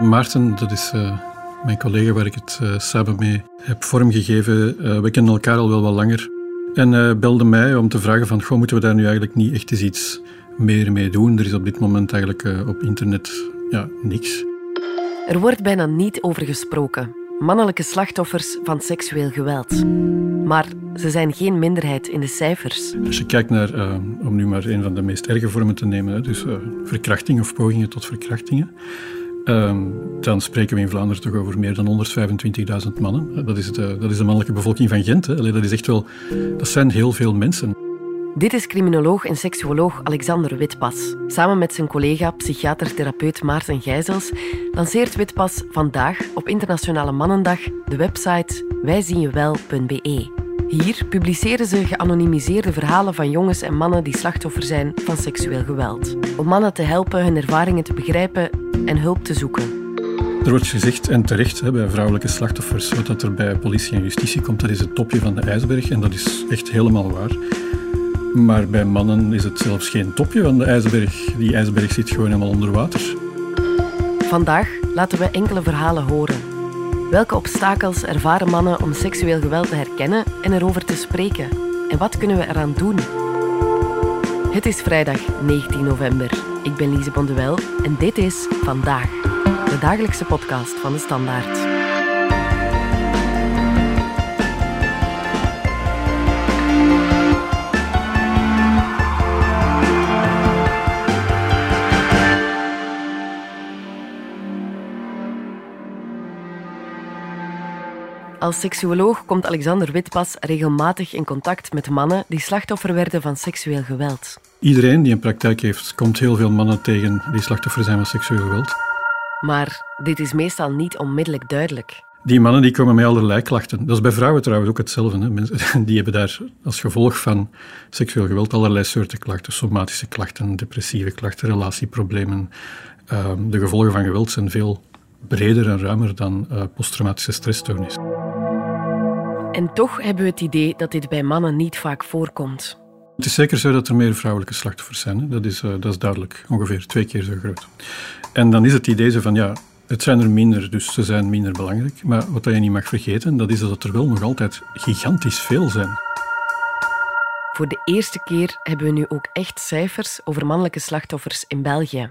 Maarten, dat is uh, mijn collega waar ik het uh, samen mee heb vormgegeven. Uh, we kennen elkaar al wel wat langer. En belde mij om te vragen van, goh, moeten we daar nu eigenlijk niet echt eens iets meer mee doen? Er is op dit moment eigenlijk op internet ja, niks. Er wordt bijna niet over gesproken. Mannelijke slachtoffers van seksueel geweld. Maar ze zijn geen minderheid in de cijfers. Als je kijkt naar, om nu maar een van de meest erge vormen te nemen, dus verkrachting of pogingen tot verkrachtingen, Ehm, dan spreken we in Vlaanderen toch over meer dan 125.000 mannen. Dat is, de, dat is de mannelijke bevolking van Gent. Hè. dat, is echt wel, dat zijn heel veel mensen. Dit is criminoloog en seksuoloog Alexander Witpas. Samen met zijn collega psychiater-therapeut Maarten Gijzels lanceert Witpas vandaag op Internationale Mannendag de website wijzienjewel.be. Hier publiceren ze geanonimiseerde verhalen van jongens en mannen die slachtoffer zijn van seksueel geweld. Om mannen te helpen hun ervaringen te begrijpen en hulp te zoeken. Er wordt gezegd, en terecht, hè, bij vrouwelijke slachtoffers, wat er bij politie en justitie komt, dat is het topje van de ijsberg. En dat is echt helemaal waar. Maar bij mannen is het zelfs geen topje van de ijsberg. Die ijsberg zit gewoon helemaal onder water. Vandaag laten we enkele verhalen horen. Welke obstakels ervaren mannen om seksueel geweld te herkennen en erover te spreken? En wat kunnen we eraan doen? Het is vrijdag 19 november. Ik ben Lise Bonduel en dit is Vandaag, de dagelijkse podcast van de Standaard. Als seksuoloog komt Alexander Witpas regelmatig in contact met mannen die slachtoffer werden van seksueel geweld. Iedereen die een praktijk heeft, komt heel veel mannen tegen die slachtoffer zijn van seksueel geweld. Maar dit is meestal niet onmiddellijk duidelijk. Die mannen die komen met allerlei klachten. Dat is bij vrouwen trouwens ook hetzelfde. Hè. Mensen, die hebben daar als gevolg van seksueel geweld allerlei soorten klachten. Somatische klachten, depressieve klachten, relatieproblemen. Ehm, de gevolgen van geweld zijn veel breder en ruimer dan uh, posttraumatische stressstoornis. En toch hebben we het idee dat dit bij mannen niet vaak voorkomt. Het is zeker zo dat er meer vrouwelijke slachtoffers zijn. Hè. Dat, is, uh, dat is duidelijk. Ongeveer twee keer zo groot. En dan is het idee zo van, ja, het zijn er minder, dus ze zijn minder belangrijk. Maar wat je niet mag vergeten, dat is dat er wel nog altijd gigantisch veel zijn. Voor de eerste keer hebben we nu ook echt cijfers over mannelijke slachtoffers in België.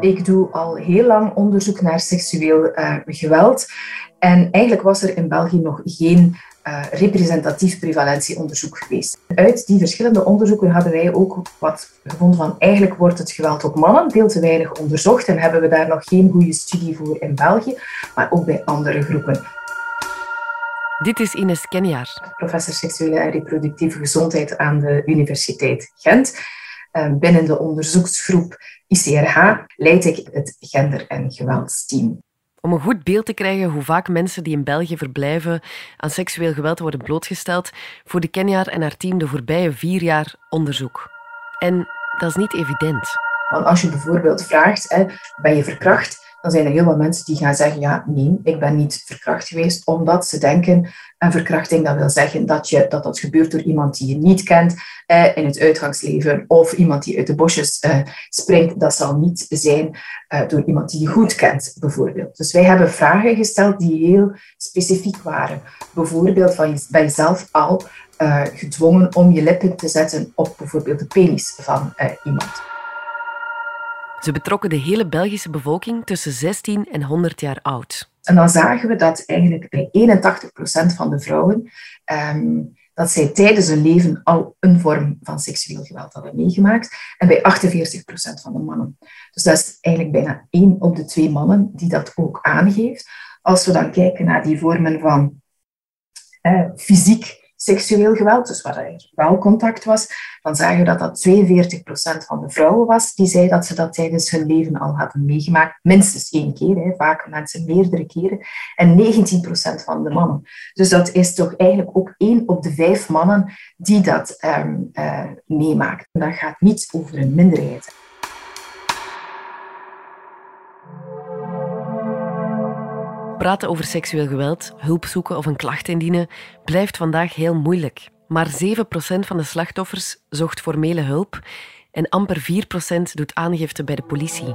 Ik doe al heel lang onderzoek naar seksueel uh, geweld. En eigenlijk was er in België nog geen uh, representatief prevalentieonderzoek geweest. Uit die verschillende onderzoeken hadden wij ook wat gevonden van eigenlijk wordt het geweld op mannen veel te weinig onderzocht en hebben we daar nog geen goede studie voor in België, maar ook bij andere groepen. Dit is Ines Kenjaar. Professor seksuele en reproductieve gezondheid aan de Universiteit Gent. Eh, binnen de onderzoeksgroep ICRH leid ik het gender- en geweldsteam. Om een goed beeld te krijgen hoe vaak mensen die in België verblijven aan seksueel geweld worden blootgesteld, voerde Kenjaar en haar team de voorbije vier jaar onderzoek. En dat is niet evident. Want als je bijvoorbeeld vraagt, ben je verkracht? Dan zijn er heel wat mensen die gaan zeggen, ja, nee, ik ben niet verkracht geweest, omdat ze denken, een verkrachting, dat wil zeggen dat, je, dat dat gebeurt door iemand die je niet kent eh, in het uitgangsleven, of iemand die uit de bosjes eh, springt, dat zal niet zijn eh, door iemand die je goed kent, bijvoorbeeld. Dus wij hebben vragen gesteld die heel specifiek waren. Bijvoorbeeld, van je, ben je zelf al eh, gedwongen om je lippen te zetten op bijvoorbeeld de penis van eh, iemand. Ze betrokken de hele Belgische bevolking tussen 16 en 100 jaar oud. En dan zagen we dat eigenlijk bij 81% van de vrouwen ehm, dat zij tijdens hun leven al een vorm van seksueel geweld hadden meegemaakt. En bij 48% van de mannen. Dus dat is eigenlijk bijna één op de twee mannen die dat ook aangeeft. Als we dan kijken naar die vormen van eh, fysiek seksueel geweld, dus waar er wel contact was, dan zagen we dat dat 42% van de vrouwen was die zei dat ze dat tijdens hun leven al hadden meegemaakt. Minstens één keer, hè, vaak mensen meerdere keren. En 19% van de mannen. Dus dat is toch eigenlijk ook één op de vijf mannen die dat um, uh, meemaakt. Dat gaat niet over een minderheid. Praten over seksueel geweld, hulp zoeken of een klacht indienen blijft vandaag heel moeilijk. Maar 7% van de slachtoffers zocht formele hulp en amper 4% doet aangifte bij de politie.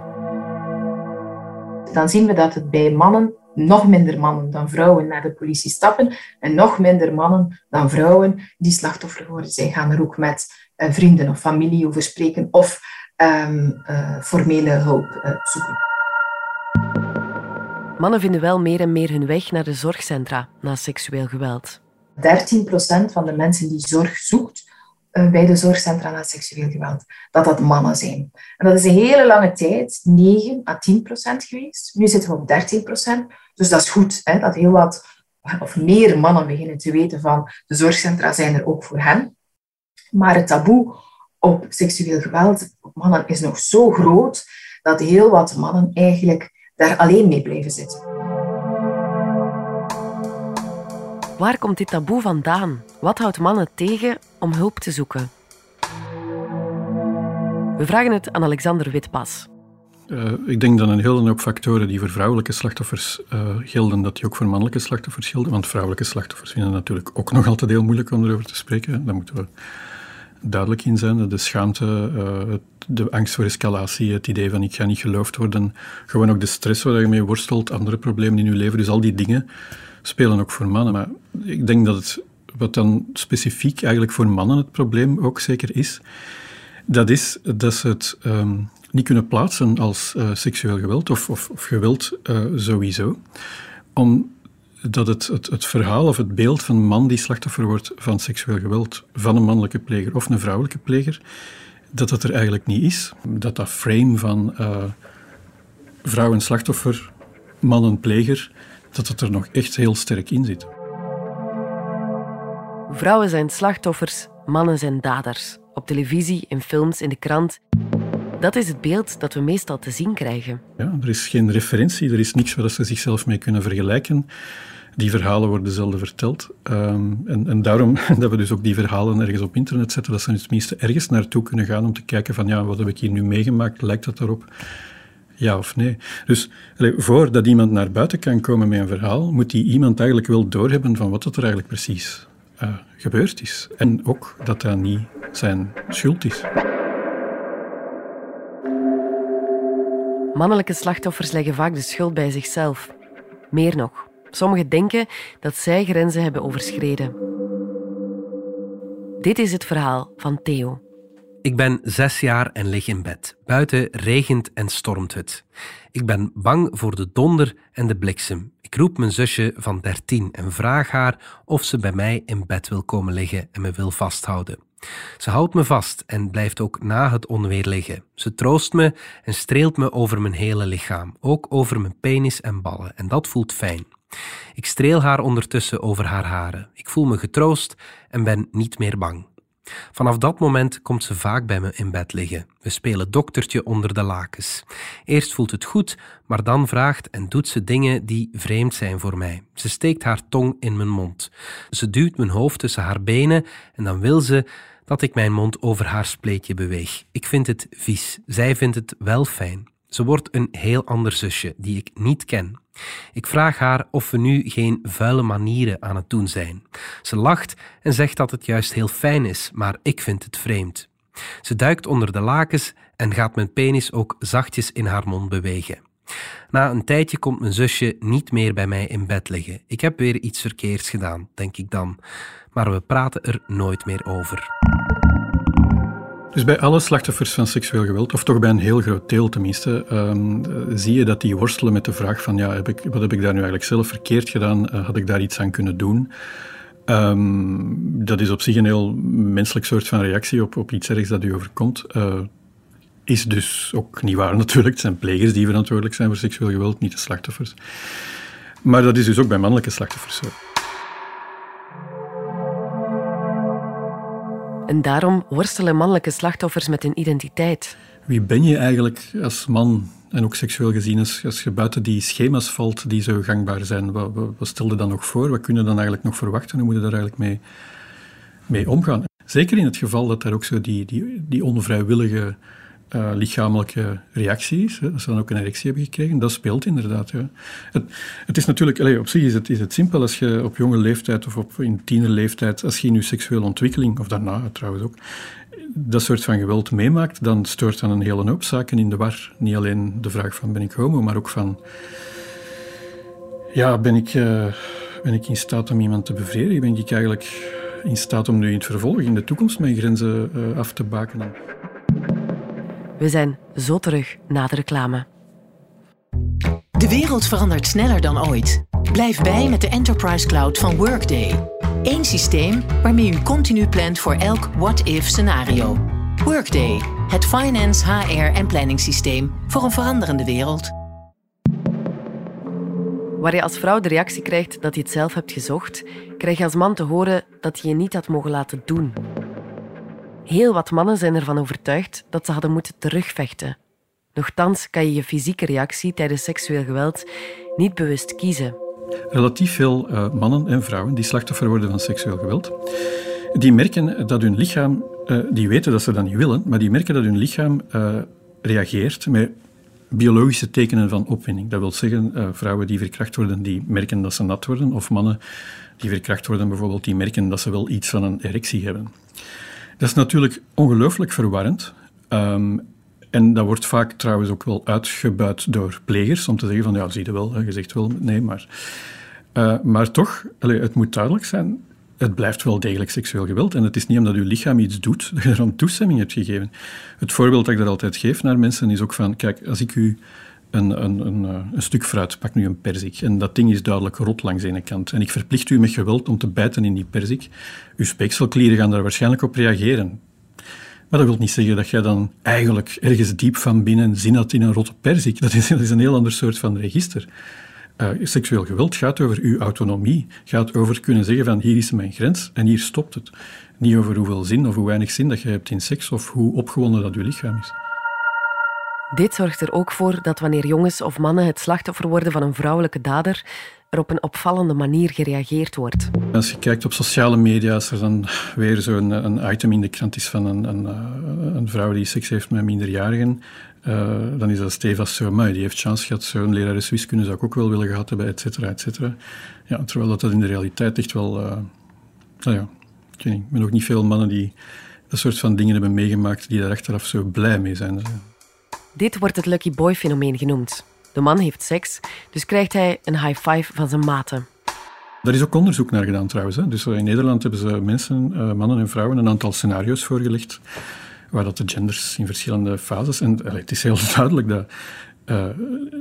dan zien we dat het bij mannen nog minder mannen dan vrouwen naar de politie stappen en nog minder mannen dan vrouwen die slachtoffer worden zijn, gaan er ook met uh, vrienden of familie over spreken of um, uh, formele hulp uh, zoeken. Mannen vinden wel meer en meer hun weg naar de zorgcentra na seksueel geweld. 13% van de mensen die zorg zoekt bij de zorgcentra na seksueel geweld, dat dat mannen zijn. En dat is een hele lange tijd 9 à 10% geweest. Nu zitten we op 13%. Dus dat is goed, hè, dat heel wat of meer mannen beginnen te weten van de zorgcentra zijn er ook voor hen. Maar het taboe op seksueel geweld op mannen is nog zo groot dat heel wat mannen eigenlijk daar alleen mee blijven zitten. Waar komt dit taboe vandaan? Wat houdt mannen tegen om hulp te zoeken? We vragen het aan Alexander Witpas. Uh, ik denk dat een hele hoop factoren die voor vrouwelijke slachtoffers uh, gelden, dat die ook voor mannelijke slachtoffers gelden. Want vrouwelijke slachtoffers vinden het natuurlijk ook nog altijd heel moeilijk om erover te spreken. Daar moeten we duidelijk in zijn. De schaamte, uh, de angst voor escalatie, het idee van ik ga niet geloofd worden. Gewoon ook de stress waar je mee worstelt, andere problemen in je leven. Dus al die dingen spelen ook voor mannen. Maar ik denk dat het, wat dan specifiek eigenlijk voor mannen het probleem ook zeker is, dat is dat ze het um, niet kunnen plaatsen als uh, seksueel geweld of, of, of geweld uh, sowieso. Omdat het, het, het, verhaal of het beeld van een man die slachtoffer wordt van seksueel geweld van een mannelijke pleger of een vrouwelijke pleger, dat dat er eigenlijk niet is. Dat dat frame van uh, vrouw en slachtoffer, man en pleger, dat het er nog echt heel sterk in zit. Vrouwen zijn slachtoffers, mannen zijn daders. Op televisie, in films, in de krant. Dat is het beeld dat we meestal te zien krijgen. Ja, er is geen referentie, er is niks waar ze zichzelf mee kunnen vergelijken. Die verhalen worden zelden verteld. Um, en, en, daarom dat we dus ook die verhalen ergens op internet zetten, dat ze tenminste ergens naartoe kunnen gaan om te kijken van ja, wat heb ik hier nu meegemaakt, lijkt dat erop? Ja of nee? Dus voordat iemand naar buiten kan komen met een verhaal, moet die iemand eigenlijk wel doorhebben van wat er eigenlijk precies uh, gebeurd is. En ook dat dat niet zijn schuld is. Mannelijke slachtoffers leggen vaak de schuld bij zichzelf. Meer nog, sommigen denken dat zij grenzen hebben overschreden. Dit is het verhaal van Theo. Ik ben zes jaar en lig in bed. Buiten regent en stormt het. Ik ben bang voor de donder en de bliksem. Ik roep mijn zusje van dertien en vraag haar of ze bij mij in bed wil komen liggen en me wil vasthouden. Ze houdt me vast en blijft ook na het onweer liggen. Ze troost me en streelt me over mijn hele lichaam, ook over mijn penis en ballen, en dat voelt fijn. Ik streel haar ondertussen over haar haren. Ik voel me getroost en ben niet meer bang. Vanaf dat moment komt ze vaak bij me in bed liggen. We spelen doktertje onder de lakens. Eerst voelt het goed, maar dan vraagt en doet ze dingen die vreemd zijn voor mij. Ze steekt haar tong in mijn mond. Ze duwt mijn hoofd tussen haar benen en dan wil ze dat ik mijn mond over haar spleetje beweeg. Ik vind het vies. Zij vindt het wel fijn. Ze wordt een heel ander zusje die ik niet ken. Ik vraag haar of we nu geen vuile manieren aan het doen zijn. Ze lacht en zegt dat het juist heel fijn is, maar ik vind het vreemd. Ze duikt onder de lakens en gaat mijn penis ook zachtjes in haar mond bewegen. Na een tijdje komt mijn zusje niet meer bij mij in bed liggen. Ik heb weer iets verkeerds gedaan, denk ik dan. Maar we praten er nooit meer over. Dus bij alle slachtoffers van seksueel geweld, of toch bij een heel groot deel tenminste, um, zie je dat die worstelen met de vraag van ja, heb ik, wat heb ik daar nu eigenlijk zelf verkeerd gedaan? Uh, had ik daar iets aan kunnen doen? Um, dat is op zich een heel menselijk soort van reactie op, op iets ergs dat u overkomt. Uh, is dus ook niet waar natuurlijk. Het zijn plegers die verantwoordelijk zijn voor seksueel geweld, niet de slachtoffers. Maar dat is dus ook bij mannelijke slachtoffers zo. En daarom worstelen mannelijke slachtoffers met hun identiteit. Wie ben je eigenlijk als man en ook seksueel gezien als, je buiten die schema's valt die zo gangbaar zijn? Wat, wat, wat stel je dan nog voor? Wat kun je dan eigenlijk nog verwachten? Hoe moet je daar eigenlijk mee, mee omgaan? Zeker in het geval dat daar ook zo die, die, die onvrijwillige uh, lichamelijke reacties, hè, ze dan ook een erectie hebben gekregen, dat speelt inderdaad. Het, het, is natuurlijk, op zich is het, is het simpel als je op jonge leeftijd of op, in tienerleeftijd, als je in je seksuele ontwikkeling, of daarna trouwens ook, dat soort van geweld meemaakt, dan stoort dan een hele hoop zaken in de war. Niet alleen de vraag van ben ik homo, maar ook van ja, ben ik, uh, ben ik in staat om iemand te bevredigen? Ben ik eigenlijk in staat om nu in het vervolg, in de toekomst, mijn grenzen uh, af te bakenen? We zijn zo terug na de reclame. De wereld verandert sneller dan ooit. Blijf bij met de Enterprise Cloud van Workday. Eén systeem waarmee u continu plant voor elk what-if scenario. Workday, het finance, HR en planningssysteem voor een veranderende wereld. Waar je als vrouw de reactie krijgt dat je het zelf hebt gezocht, krijg je als man te horen dat je je niet had mogen laten doen. Heel wat mannen zijn ervan overtuigd dat ze hadden moeten terugvechten. Nochtans kan je je fysieke reactie tijdens seksueel geweld niet bewust kiezen. Relatief veel uh, mannen en vrouwen die slachtoffer worden van seksueel geweld, die merken dat hun lichaam, uh, die weten dat ze dat niet willen, maar die merken dat hun lichaam uh, reageert met biologische tekenen van opwinding. Dat wil zeggen, vrouwen die verkracht worden, die merken dat ze nat worden, of mannen die verkracht worden bijvoorbeeld, die merken dat ze wel iets van een erectie hebben. Dat is natuurlijk ongelooflijk verwarrend. Um, en dat wordt vaak trouwens ook wel uitgebuit door plegers, om te zeggen van, ja, zie je wel, je zegt wel nee, maar... Uh, maar toch, het moet duidelijk zijn, het blijft wel degelijk seksueel geweld. En het is niet omdat je lichaam iets doet, dat je er een toestemming hebt gegeven. Het voorbeeld dat ik dat altijd geef naar mensen is ook van, kijk, als ik u een, een, een, eh, een, stuk fruit, pak nu een perzik, en dat ding is duidelijk rot langs de ene kant, en ik verplicht u met geweld om te bijten in die perzik, uw speekselklieren gaan daar waarschijnlijk op reageren. Maar dat wil niet zeggen dat jij dan eigenlijk ergens diep van binnen zin had in een rotte perzik. Dat is, dat is een heel ander soort van register. Uh, seksueel geweld gaat over uw autonomie, gaat over kunnen zeggen van hier is mijn grens en hier stopt het. Niet over hoeveel zin of hoe weinig zin dat je hebt in seks of hoe opgewonden dat je lichaam is. Dit zorgt er ook voor dat wanneer jongens of mannen het slachtoffer worden van een vrouwelijke dader, er op een opvallende manier gereageerd wordt. Als je kijkt op sociale media, als er dan weer zo'n een item in de krant is van een, een, eh, een vrouw die seks heeft met minderjarigen, uh, dan is dat stevast zo, maar die heeft chance gehad, zo'n lerares wiskunde zou ik ook wel willen gehad hebben, et cetera, et cetera. Ja, terwijl dat, in de realiteit echt wel... Uh, nou ja, ik weet niet, ook niet veel mannen die dat soort van dingen hebben meegemaakt die daar achteraf zo blij mee zijn. Dit wordt het Lucky Boy-fenomeen genoemd. De man heeft seks, dus krijgt hij een high five van zijn maten. Daar is ook onderzoek naar gedaan trouwens. Hè. Dus eh, in Nederland hebben ze mensen, uh, mannen en vrouwen, een aantal scenario's voorgelegd waar dat de genders in verschillende fases... En het is heel duidelijk dat uh,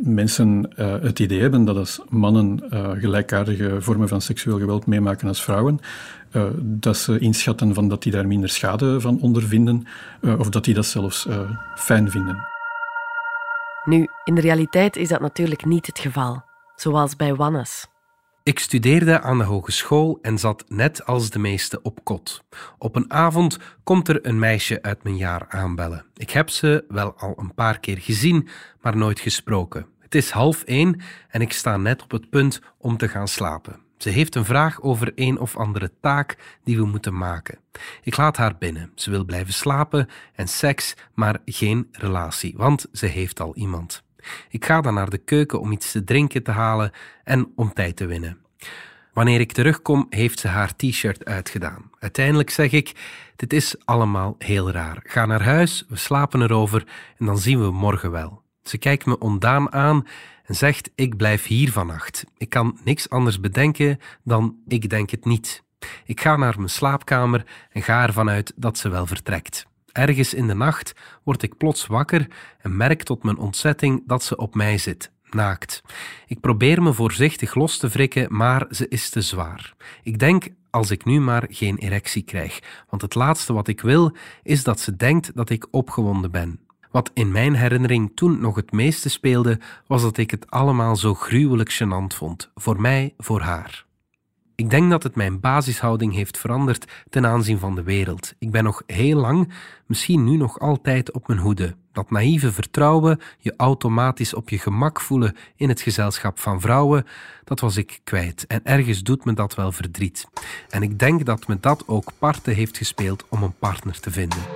mensen het idee hebben dat als mannen gelijkaardige vormen van seksueel geweld meemaken als vrouwen, dat ze inschatten van dat die daar minder schade van ondervinden of dat die dat zelfs fijn vinden. Nu, in de realiteit is dat natuurlijk niet het geval, zoals bij Wannes. Ik studeerde aan de hogeschool en zat net als de meesten op kot. Op een avond komt er een meisje uit mijn jaar aanbellen. Ik heb ze wel al een paar keer gezien, maar nooit gesproken. Het is half één en ik sta net op het punt om te gaan slapen. Ze heeft een vraag over een of andere taak die we moeten maken. Ik laat haar binnen. Ze wil blijven slapen en seks, maar geen relatie, want ze heeft al iemand. Ik ga dan naar de keuken om iets te drinken te halen en om tijd te winnen. Wanneer ik terugkom, heeft ze haar t-shirt uitgedaan. Uiteindelijk zeg ik: Dit is allemaal heel raar. Ga naar huis, we slapen erover en dan zien we morgen wel. Ze kijkt me ondaan aan en zegt: Ik blijf hier vannacht. Ik kan niks anders bedenken dan ik denk het niet. Ik ga naar mijn slaapkamer en ga ervan uit dat ze wel vertrekt. Ergens in de nacht word ik plots wakker en merk tot mijn ontzetting dat ze op mij zit, naakt. Ik probeer me voorzichtig los te wrikken, maar ze is te zwaar. Ik denk als ik nu maar geen erectie krijg, want het laatste wat ik wil is dat ze denkt dat ik opgewonden ben. Wat in mijn herinnering toen nog het meeste speelde, was dat ik het allemaal zo gruwelijk gênant vond. Voor mij, voor haar. Ik denk dat het mijn basishouding heeft veranderd ten aanzien van de wereld. Ik ben nog heel lang, misschien nu nog altijd op mijn hoede. Dat naïeve vertrouwen, je automatisch op je gemak voelen in het gezelschap van vrouwen, dat was ik kwijt. En ergens doet me dat wel verdriet. En ik denk dat me dat ook parten heeft gespeeld om een partner te vinden.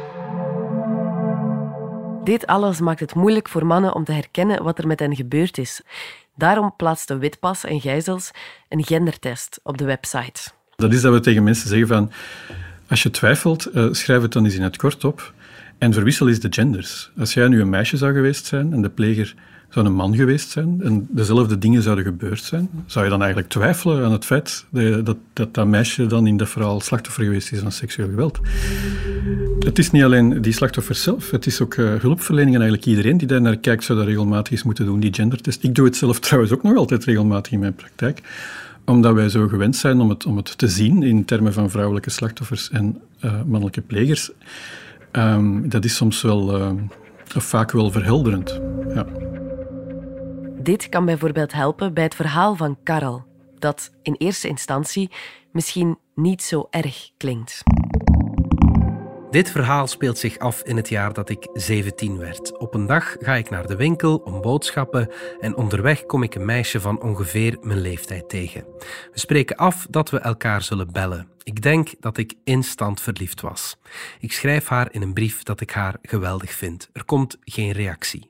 Dit alles maakt het moeilijk voor mannen om te herkennen wat er met hen gebeurd is. Daarom plaatste Witpas en Gijzels een gendertest op de website. Dat is dat we tegen mensen zeggen van Als je twijfelt, uh, schrijf het dan eens in het kort op en verwissel eens de genders. Als jij nu een meisje zou geweest zijn en de pleger zou een man geweest zijn en dezelfde dingen zouden gebeurd zijn, zou je dan eigenlijk twijfelen aan het feit dat dat, dat, dat meisje dan in dat verhaal slachtoffer geweest is van seksueel geweld? Het is niet alleen die slachtoffers zelf, het is ook uh, hulpverlening en eigenlijk iedereen die daar naar kijkt zou dat regelmatig eens moeten doen, die gendertest. Ik doe het zelf trouwens ook nog altijd regelmatig in mijn praktijk, omdat wij zo gewend zijn om het, om het te zien in termen van vrouwelijke slachtoffers en uh, mannelijke plegers. Um, dat is soms wel, uh, vaak wel verhelderend. Ja. Dit kan bijvoorbeeld helpen bij het verhaal van Karel, dat in eerste instantie misschien niet zo erg klinkt. Dit verhaal speelt zich af in het jaar dat ik 17 werd. Op een dag ga ik naar de winkel om boodschappen en onderweg kom ik een meisje van ongeveer mijn leeftijd tegen. We spreken af dat we elkaar zullen bellen. Ik denk dat ik instant verliefd was. Ik schrijf haar in een brief dat ik haar geweldig vind. Er komt geen reactie.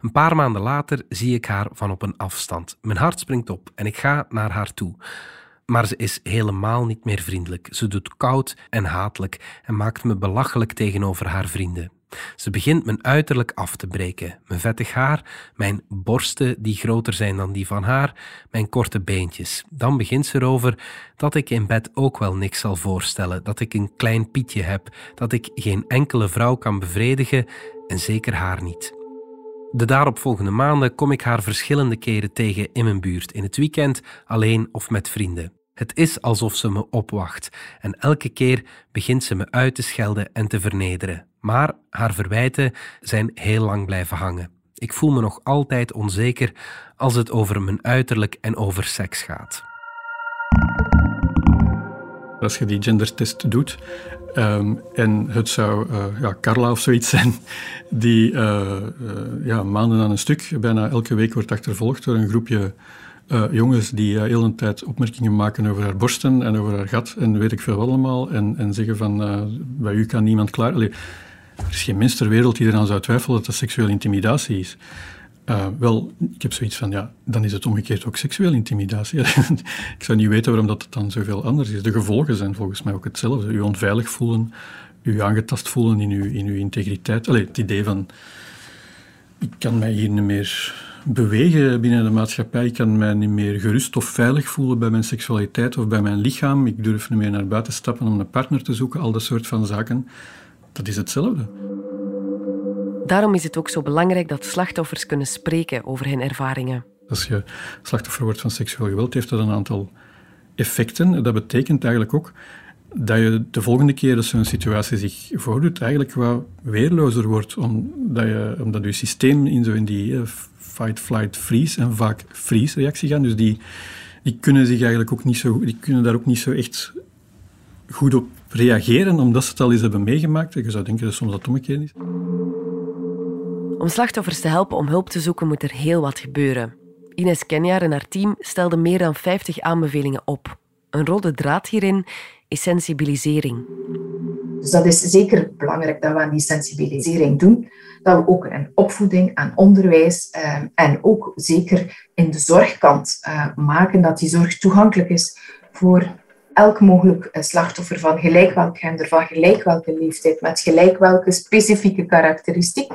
Een paar maanden later zie ik haar van op een afstand. Mijn hart springt op en ik ga naar haar toe. Maar ze is helemaal niet meer vriendelijk. Ze doet koud en hatelijk en maakt me belachelijk tegenover haar vrienden. Ze begint mijn uiterlijk af te breken. Mijn vettig haar, mijn borsten die groter zijn dan die van haar, mijn korte beentjes. Dan begint ze erover dat ik in bed ook wel niks zal voorstellen, dat ik een klein pietje heb, dat ik geen enkele vrouw kan bevredigen en zeker haar niet. De daaropvolgende maanden kom ik haar verschillende keren tegen in mijn buurt, in het weekend, alleen of met vrienden. Het is alsof ze me opwacht en elke keer begint ze me uit te schelden en te vernederen. Maar haar verwijten zijn heel lang blijven hangen. Ik voel me nog altijd onzeker als het over mijn uiterlijk en over seks gaat. Als je die gendertest doet um, en het zou uh, ja, Carla of zoiets zijn, die uh, uh, ja, maanden aan een stuk, bijna elke week wordt achtervolgd door een groepje jongens die heel een tijd opmerkingen maken over haar borsten en over haar gat en weet ik veel allemaal en, en zeggen van bij u kan niemand klaar... Allee, er is geen mens ter wereld die eraan zou twijfelen dat dat seksuele intimidatie is. Uh, wel, ik heb zoiets van, ja, dan is het omgekeerd ook seksuele intimidatie. ik zou niet weten waarom dat het dan zoveel anders is. De gevolgen zijn volgens mij ook hetzelfde. U onveilig voelen, u aangetast voelen in uw, in uw integriteit. Allee, het idee van, ik kan mij hier niet meer bewegen binnen de maatschappij. Ik kan mij niet meer gerust of veilig voelen bij mijn seksualiteit of bij mijn lichaam. Ik durf niet meer naar buiten stappen om een partner te zoeken. Al dat soort van zaken. Dat is hetzelfde. Daarom is het ook zo belangrijk dat slachtoffers kunnen spreken over hun ervaringen. Als je slachtoffer wordt van seksueel geweld, heeft dat een aantal effecten. Dat betekent eigenlijk ook dat je de volgende keer dat zo'n situatie zich voordoet, eigenlijk wat weerlozer wordt, omdat je, omdat je systeem in, zo in die eh, fight, flight, freeze en vaak freeze-reactie gaat. Dus die, die kunnen zich eigenlijk ook niet zo, die kunnen daar ook niet zo echt goed op reageren, omdat ze het al eens hebben meegemaakt. Je zou denken dat soms dat omgekeerd is. Om slachtoffers te helpen om hulp te zoeken, moet er heel wat gebeuren. Ines Kenjaar en haar team stelden meer dan 50 aanbevelingen op. Een rode draad hierin is sensibilisering. Dus dat is zeker belangrijk dat we aan die sensibilisering doen. Dat we ook een opvoeding, aan onderwijs eh, en ook zeker in de zorgkant eh, maken dat die zorg toegankelijk is voor elk mogelijk eh, slachtoffer van gelijk welk gender, van gelijk welke leeftijd, met gelijk welke specifieke karakteristiek.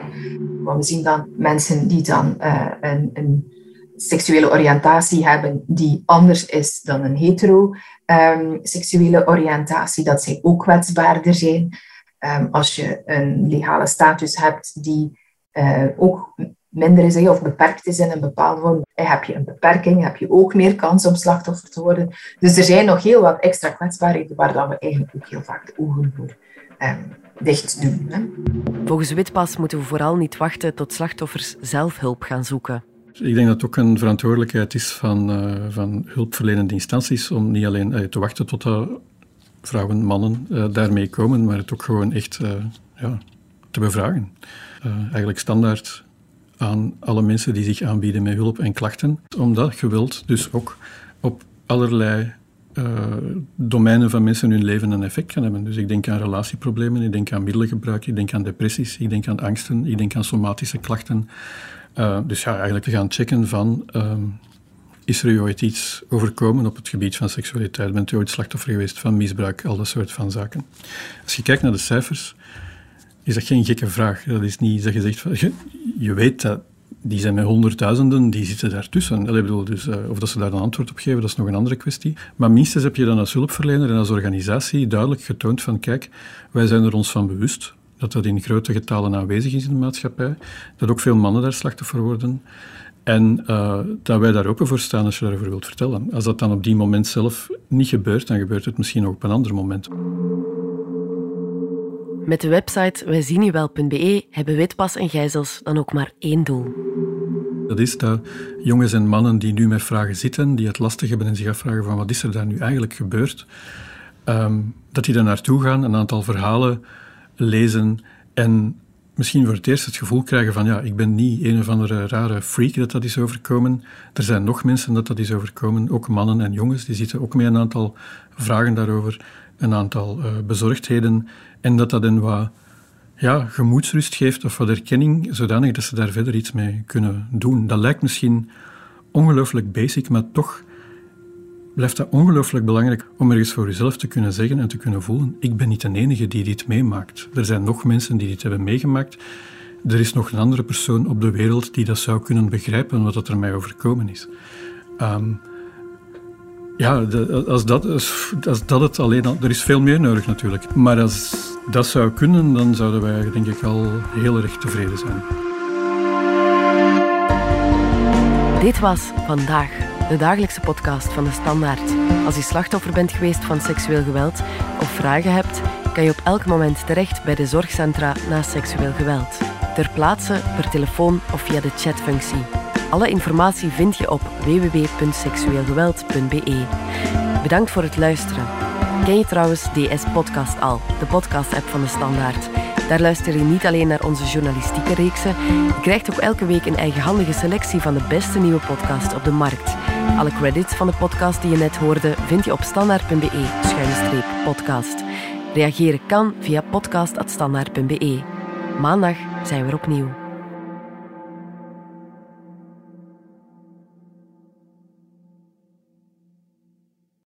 We zien dan mensen die dan uh, een, een, seksuele oriëntatie hebben die anders is dan een hetero um, seksuele oriëntatie, dat zij ook kwetsbaarder zijn. Um, als je een legale status hebt die uh, ook minder is of beperkt is in een bepaalde vorm, heb je een beperking, heb je ook meer kans om slachtoffer te worden. Dus er zijn nog heel wat extra kwetsbaarheden waar we eigenlijk ook heel vaak de ogen voor eh, dicht doen. Hè. Volgens Witpas moeten we vooral niet wachten tot slachtoffers zelf hulp gaan zoeken. Ik denk dat het ook een verantwoordelijkheid is van, uh, van hulpverlenende instanties om niet alleen uh, te wachten tot uh, vrouwen, mannen daarmee komen, maar het ook gewoon echt ja, te bevragen. eigenlijk standaard aan alle mensen die zich aanbieden met hulp en klachten, omdat geweld dus ook op allerlei uh, domeinen van mensen hun leven een effect kan hebben. Dus ik denk aan relatieproblemen, ik denk aan middelengebruik, ik denk aan depressies, ik denk aan angsten, ik denk aan somatische klachten. Uh, dus ja, eigenlijk te gaan checken van, uh, is er je ooit iets overkomen op het gebied van seksualiteit? Bent u ooit slachtoffer geweest van misbruik? Al dat soort van zaken. Als je kijkt naar de cijfers, is dat geen gekke vraag. Dat is niet dat je zegt, van, je, weet dat die zijn met honderdduizenden, die zitten daartussen. Ik bedoel, dus, uh, of dat ze daar een antwoord op geven, dat is nog een andere kwestie. Maar minstens heb je dan als hulpverlener en als organisatie duidelijk getoond van kijk, wij zijn er ons van bewust dat dat in grote getalen aanwezig is in de maatschappij, dat ook veel mannen daar slachtoffer worden. En uh, dat wij daar open voor staan als je daarover wilt vertellen. Als dat dan op die moment zelf niet gebeurt, dan gebeurt het misschien ook op een ander moment. Met de website wijzienuwel.be hebben Witpas en Gijzels dan ook maar één doel. Dat is dat jongens en mannen die nu met vragen zitten, die het lastig hebben en zich afvragen van wat is er daar nu eigenlijk gebeurd, um, dat die daar naartoe gaan, een aantal verhalen lezen en misschien voor het eerst het gevoel krijgen van ja, ik ben niet een of andere rare freak dat dat is overkomen. Er zijn nog mensen dat dat is overkomen, ook mannen en jongens, die zitten ook met een aantal vragen daarover, een aantal uh, bezorgdheden en dat dat een wat ja, gemoedsrust geeft of wat erkenning, zodanig dat ze daar verder iets mee kunnen doen. Dat lijkt misschien ongelooflijk basic, maar toch blijft dat ongelooflijk belangrijk om ergens voor jezelf te kunnen zeggen en te kunnen voelen: ik ben niet de enige die dit meemaakt. Er zijn nog mensen die dit hebben meegemaakt. Er is nog een andere persoon op de wereld die dat zou kunnen begrijpen wat er mij overkomen is. Um, ja, als, dat, als dat het alleen al... Er is veel meer nodig natuurlijk. Maar als dat zou kunnen, dan zouden wij denk ik al heel erg tevreden zijn. Dit was Vandaag, de dagelijkse podcast van de Standaard. Als je slachtoffer bent geweest van seksueel geweld of vragen hebt, kan je op elk moment terecht bij de zorgcentra na seksueel geweld. Ter plaatse, per telefoon of via de chatfunctie. Alle informatie vind je op www.seksueelgeweld.be. Bedankt voor het luisteren. Ken je trouwens DS Podcast al, de podcast-app van de Standaard? Daar luister je niet alleen naar onze journalistieke reeksen, je krijgt ook elke week een eigenhandige selectie van de beste nieuwe podcasts op de markt. Alle credits van de podcast die je net hoorde vind je op standaard.be-podcast. Reageren kan via podcast.standaard.be. Maandag zijn we er opnieuw.